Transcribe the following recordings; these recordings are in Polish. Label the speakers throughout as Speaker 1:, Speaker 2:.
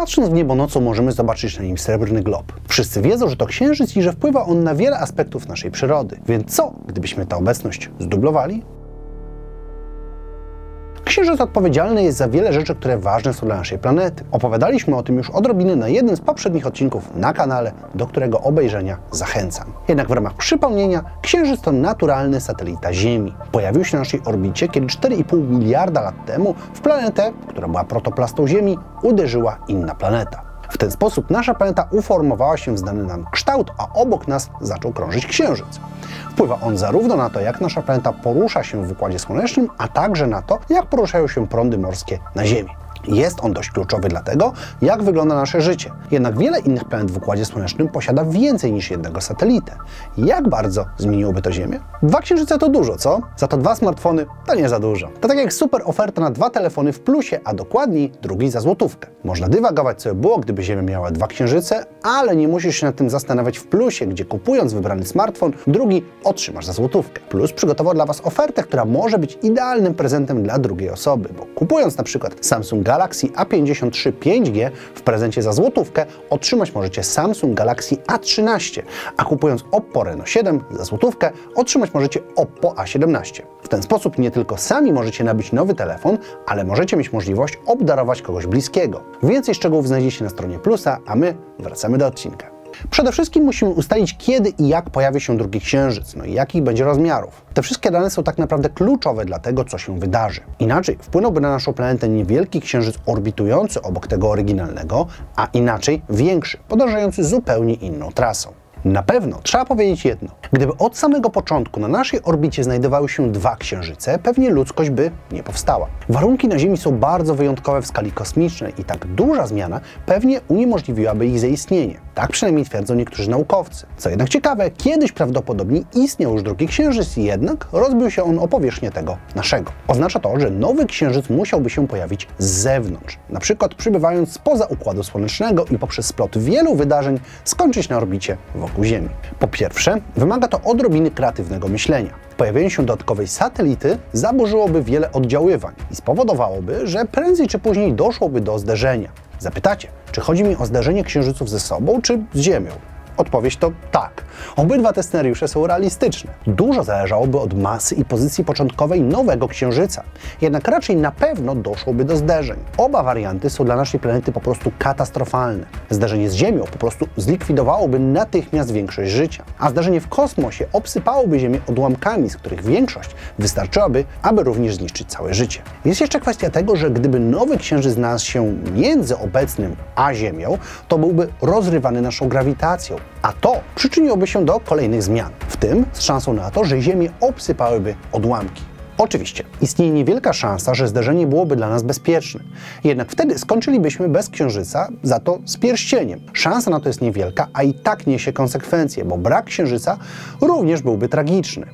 Speaker 1: Patrząc w niebo nocą możemy zobaczyć na nim srebrny glob. Wszyscy wiedzą, że to księżyc i że wpływa on na wiele aspektów naszej przyrody. Więc co, gdybyśmy tę obecność zdublowali? Księżyc odpowiedzialny jest za wiele rzeczy, które ważne są dla naszej planety. Opowiadaliśmy o tym już odrobinę na jednym z poprzednich odcinków na kanale, do którego obejrzenia zachęcam. Jednak w ramach przypomnienia, Księżyc to naturalny satelita Ziemi. Pojawił się na naszej orbicie, kiedy 4,5 miliarda lat temu w planetę, która była protoplastą Ziemi, uderzyła inna planeta. W ten sposób nasza planeta uformowała się w znany nam kształt, a obok nas zaczął krążyć Księżyc. Wpływa on zarówno na to, jak nasza planeta porusza się w Układzie Słonecznym, a także na to, jak poruszają się prądy morskie na Ziemi. Jest on dość kluczowy dla tego, jak wygląda nasze życie. Jednak wiele innych planet w Układzie Słonecznym posiada więcej niż jednego satelitę. Jak bardzo zmieniłoby to Ziemię? Dwa księżyce to dużo, co? Za to dwa smartfony to nie za dużo. To tak jak super oferta na dwa telefony w plusie, a dokładniej drugi za złotówkę. Można dywagować, co by było, gdyby Ziemia miała dwa księżyce, ale nie musisz się nad tym zastanawiać w plusie, gdzie kupując wybrany smartfon, drugi otrzymasz za złotówkę. Plus przygotował dla Was ofertę, która może być idealnym prezentem dla drugiej osoby, bo kupując na przykład Samsung Galaxy A53 5G w prezencie za złotówkę, otrzymać możecie Samsung Galaxy A13, a kupując Oppo Reno 7 za złotówkę, otrzymać możecie Oppo A17. W ten sposób nie tylko sami możecie nabyć nowy telefon, ale możecie mieć możliwość obdarować kogoś bliskiego. Więcej szczegółów znajdziecie na stronie Plusa, a my wracamy do odcinka. Przede wszystkim musimy ustalić, kiedy i jak pojawi się drugi księżyc, no i jakich będzie rozmiarów. Te wszystkie dane są tak naprawdę kluczowe dla tego, co się wydarzy. Inaczej wpłynąłby na naszą planetę niewielki księżyc orbitujący obok tego oryginalnego, a inaczej większy, podążający zupełnie inną trasą. Na pewno trzeba powiedzieć jedno. Gdyby od samego początku na naszej orbicie znajdowały się dwa księżyce, pewnie ludzkość by nie powstała. Warunki na Ziemi są bardzo wyjątkowe w skali kosmicznej i tak duża zmiana pewnie uniemożliwiłaby ich zaistnienie. Tak przynajmniej twierdzą niektórzy naukowcy. Co jednak ciekawe, kiedyś prawdopodobnie istniał już drugi księżyc, jednak rozbił się on o powierzchnię tego naszego. Oznacza to, że nowy księżyc musiałby się pojawić z zewnątrz, na przykład przybywając spoza Układu Słonecznego i poprzez splot wielu wydarzeń skończyć na orbicie wokół Ziemi. Po pierwsze, wymaga to odrobiny kreatywnego myślenia. Pojawienie się dodatkowej satelity zaburzyłoby wiele oddziaływań i spowodowałoby, że prędzej czy później doszłoby do zderzenia. Zapytacie, czy chodzi mi o zdarzenie księżyców ze sobą czy z Ziemią? Odpowiedź to tak. Obydwa te scenariusze są realistyczne. Dużo zależałoby od masy i pozycji początkowej nowego księżyca. Jednak raczej na pewno doszłoby do zderzeń. Oba warianty są dla naszej planety po prostu katastrofalne. Zderzenie z Ziemią po prostu zlikwidowałoby natychmiast większość życia, a zdarzenie w kosmosie obsypałoby Ziemię odłamkami, z których większość wystarczyłaby, aby również zniszczyć całe życie. Jest jeszcze kwestia tego, że gdyby nowy księżyc znalazł się między obecnym a Ziemią, to byłby rozrywany naszą grawitacją, a to przyczyniłoby się do kolejnych zmian, w tym z szansą na to, że Ziemię obsypałyby odłamki. Oczywiście, istnieje niewielka szansa, że zderzenie byłoby dla nas bezpieczne. Jednak wtedy skończylibyśmy bez księżyca, za to z pierścieniem. Szansa na to jest niewielka, a i tak niesie konsekwencje, bo brak księżyca również byłby tragiczny.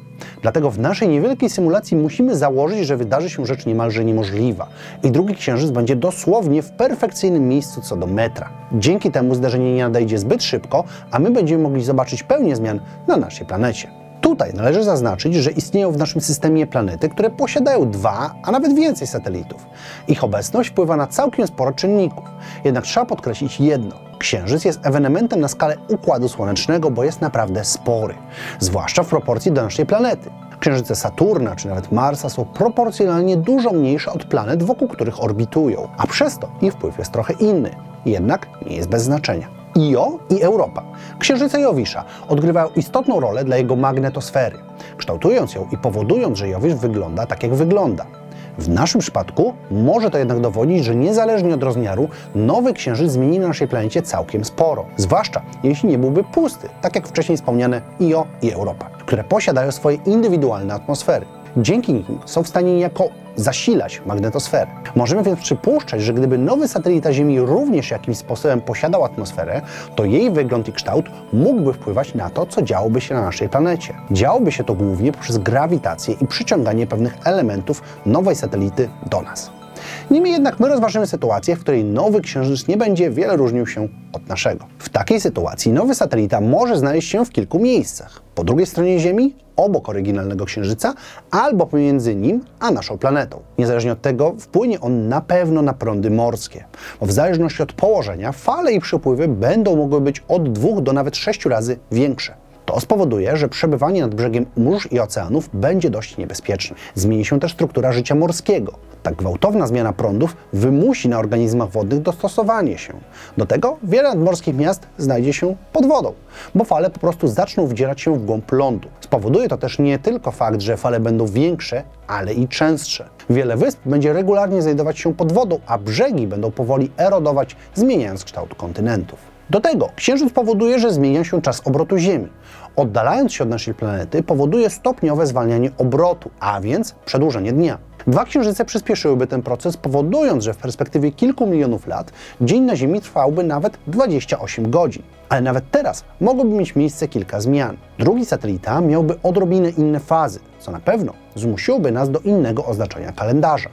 Speaker 1: Dlatego w naszej niewielkiej symulacji musimy założyć, że wydarzy się rzecz niemalże niemożliwa i drugi księżyc będzie dosłownie w perfekcyjnym miejscu co do metra. Dzięki temu zdarzenie nie nadejdzie zbyt szybko, a my będziemy mogli zobaczyć pełnię zmian na naszej planecie. Tutaj należy zaznaczyć, że istnieją w naszym systemie planety, które posiadają dwa, a nawet więcej satelitów. Ich obecność wpływa na całkiem sporo czynników. Jednak trzeba podkreślić jedno. Księżyc jest ewenementem na skalę Układu Słonecznego, bo jest naprawdę spory, zwłaszcza w proporcji do naszej planety. Księżyce Saturna czy nawet Marsa są proporcjonalnie dużo mniejsze od planet, wokół których orbitują, a przez to ich wpływ jest trochę inny. Jednak nie jest bez znaczenia. Io i Europa. Księżyce Jowisza odgrywają istotną rolę dla jego magnetosfery, kształtując ją i powodując, że Jowisz wygląda tak, jak wygląda. W naszym przypadku może to jednak dowodzić, że niezależnie od rozmiaru, nowy księżyc zmieni na naszej planecie całkiem sporo. Zwłaszcza jeśli nie byłby pusty, tak jak wcześniej wspomniane Io i Europa, które posiadają swoje indywidualne atmosfery. Dzięki nim są w stanie niejako zasilać magnetosferę. Możemy więc przypuszczać, że gdyby nowy satelita Ziemi również jakimś sposobem posiadał atmosferę, to jej wygląd i kształt mógłby wpływać na to, co działoby się na naszej planecie. Działoby się to głównie poprzez grawitację i przyciąganie pewnych elementów nowej satelity do nas. Niemniej jednak my rozważymy sytuację, w której nowy księżyc nie będzie wiele różnił się od naszego. W takiej sytuacji nowy satelita może znaleźć się w kilku miejscach. Po drugiej stronie Ziemi, obok oryginalnego księżyca, albo pomiędzy nim a naszą planetą. Niezależnie od tego wpłynie on na pewno na prądy morskie, bo w zależności od położenia fale i przypływy będą mogły być od dwóch do nawet sześciu razy większe. To spowoduje, że przebywanie nad brzegiem mórz i oceanów będzie dość niebezpieczne. Zmieni się też struktura życia morskiego. Tak gwałtowna zmiana prądów wymusi na organizmach wodnych dostosowanie się. Do tego wiele nadmorskich miast znajdzie się pod wodą, bo fale po prostu zaczną wdzierać się w głąb lądu. Spowoduje to też nie tylko fakt, że fale będą większe, ale i częstsze. Wiele wysp będzie regularnie znajdować się pod wodą, a brzegi będą powoli erodować, zmieniając kształt kontynentów. Do tego Księżyc powoduje, że zmienia się czas obrotu Ziemi. Oddalając się od naszej planety, powoduje stopniowe zwalnianie obrotu, a więc przedłużenie dnia. Dwa księżyce przyspieszyłyby ten proces, powodując, że w perspektywie kilku milionów lat dzień na Ziemi trwałby nawet 28 godzin. Ale nawet teraz mogłoby mieć miejsce kilka zmian. Drugi satelita miałby odrobinę inne fazy, co na pewno zmusiłoby nas do innego oznaczenia kalendarza.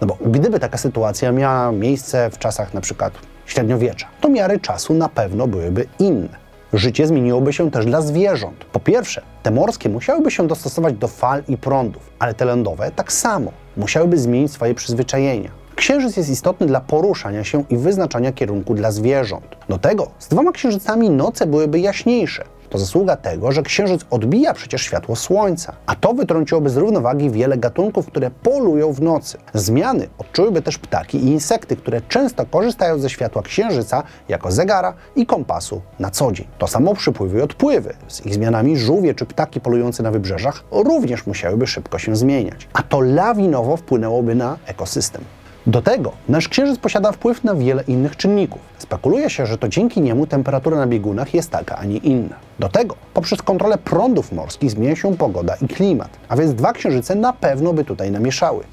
Speaker 1: No bo gdyby taka sytuacja miała miejsce w czasach przykład średniowiecza, to miary czasu na pewno byłyby inne. Życie zmieniłoby się też dla zwierząt. Po pierwsze, te morskie musiałyby się dostosować do fal i prądów, ale te lądowe tak samo musiałyby zmienić swoje przyzwyczajenia. Księżyc jest istotny dla poruszania się i wyznaczania kierunku dla zwierząt. Do tego z dwoma księżycami noce byłyby jaśniejsze, to zasługa tego, że Księżyc odbija przecież światło Słońca, a to wytrąciłoby z równowagi wiele gatunków, które polują w nocy. Zmiany odczułyby też ptaki i insekty, które często korzystają ze światła Księżyca jako zegara i kompasu na co dzień. To samo przypływy i odpływy. Z ich zmianami żółwie czy ptaki polujące na wybrzeżach również musiałyby szybko się zmieniać, a to lawinowo wpłynęłoby na ekosystem. Do tego nasz Księżyc posiada wpływ na wiele innych czynników. Spekuluje się, że to dzięki niemu temperatura na biegunach jest taka, a nie inna. Do tego poprzez kontrolę prądów morskich zmienia się pogoda i klimat, a więc dwa księżyce na pewno by tutaj namieszały.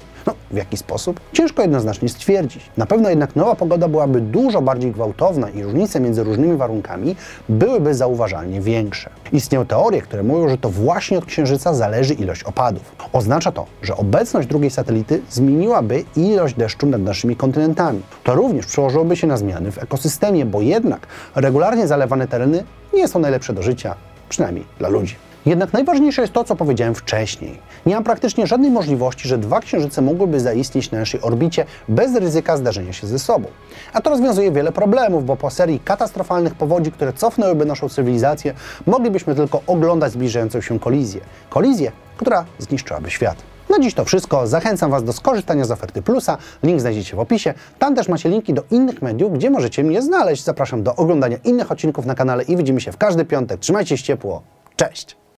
Speaker 1: W jaki sposób? Ciężko jednoznacznie stwierdzić. Na pewno jednak nowa pogoda byłaby dużo bardziej gwałtowna i różnice między różnymi warunkami byłyby zauważalnie większe. Istnieją teorie, które mówią, że to właśnie od Księżyca zależy ilość opadów. Oznacza to, że obecność drugiej satelity zmieniłaby ilość deszczu nad naszymi kontynentami. To również przełożyłoby się na zmiany w ekosystemie, bo jednak regularnie zalewane tereny nie są najlepsze do życia, przynajmniej dla ludzi. Jednak najważniejsze jest to, co powiedziałem wcześniej. Nie ma praktycznie żadnej możliwości, że dwa księżyce mogłyby zaistnieć na naszej orbicie bez ryzyka zdarzenia się ze sobą. A to rozwiązuje wiele problemów, bo po serii katastrofalnych powodzi, które cofnęłyby naszą cywilizację, moglibyśmy tylko oglądać zbliżającą się kolizję. Kolizję, która zniszczyłaby świat. Na dziś to wszystko. Zachęcam Was do skorzystania z oferty Plusa. Link znajdziecie w opisie. Tam też macie linki do innych mediów, gdzie możecie mnie znaleźć. Zapraszam do oglądania innych odcinków na kanale i widzimy się w każdy piątek. Trzymajcie się ciepło. Cześć!